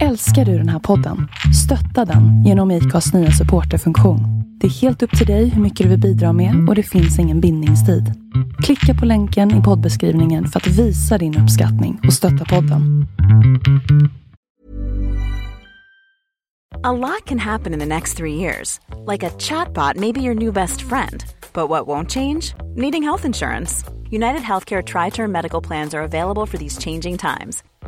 Älskar du den här podden? Stötta den genom IKAs nya supporterfunktion. Det är helt upp till dig hur mycket du vill bidra med och det finns ingen bindningstid. Klicka på länken i poddbeskrivningen för att visa din uppskattning och stötta podden. A lot can happen in the next three years. Like a chatbot maybe your new best friend. But what won't change? Needing health insurance. United Healthcare Tri Term Medical Plans are available for these changing times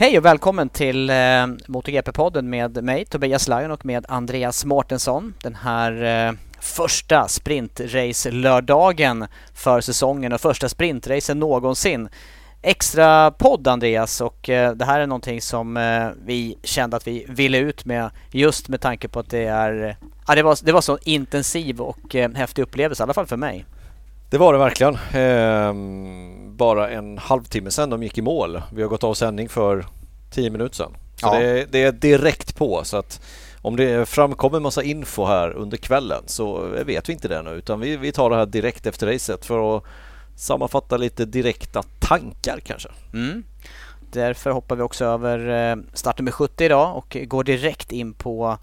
Hej och välkommen till eh, MotoGP-podden med mig Tobias Lajon och med Andreas Mårtensson. Den här eh, första sprintrace-lördagen för säsongen och första sprintracen någonsin. Extra podd Andreas och eh, det här är någonting som eh, vi kände att vi ville ut med just med tanke på att det är eh, Ja, det var, det var så intensiv och eh, häftig upplevelse, i alla fall för mig. Det var det verkligen. Ehm, bara en halvtimme sedan de gick i mål. Vi har gått av sändning för tio minuter sedan. Så ja. det, det, är direkt på. Så att om det framkommer massa info här under kvällen så vet vi inte det nu utan vi, vi tar det här direkt efter racet för att sammanfatta lite direkta tankar kanske. Mm. Därför hoppar vi också över eh, startnummer 70 idag och går direkt in på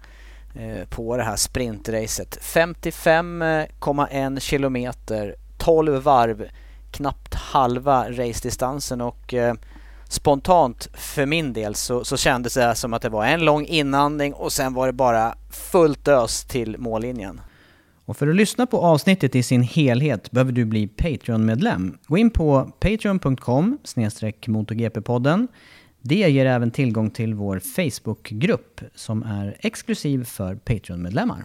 eh, på det här sprintracet. 55,1 kilometer 12 varv, knappt halva racedistansen och eh, spontant för min del så, så kändes det som att det var en lång inandning och sen var det bara fullt ös till mållinjen. Och för att lyssna på avsnittet i sin helhet behöver du bli Patreon-medlem. Gå in på patreon.com motorgp-podden. Det ger även tillgång till vår Facebook-grupp som är exklusiv för Patreon-medlemmar.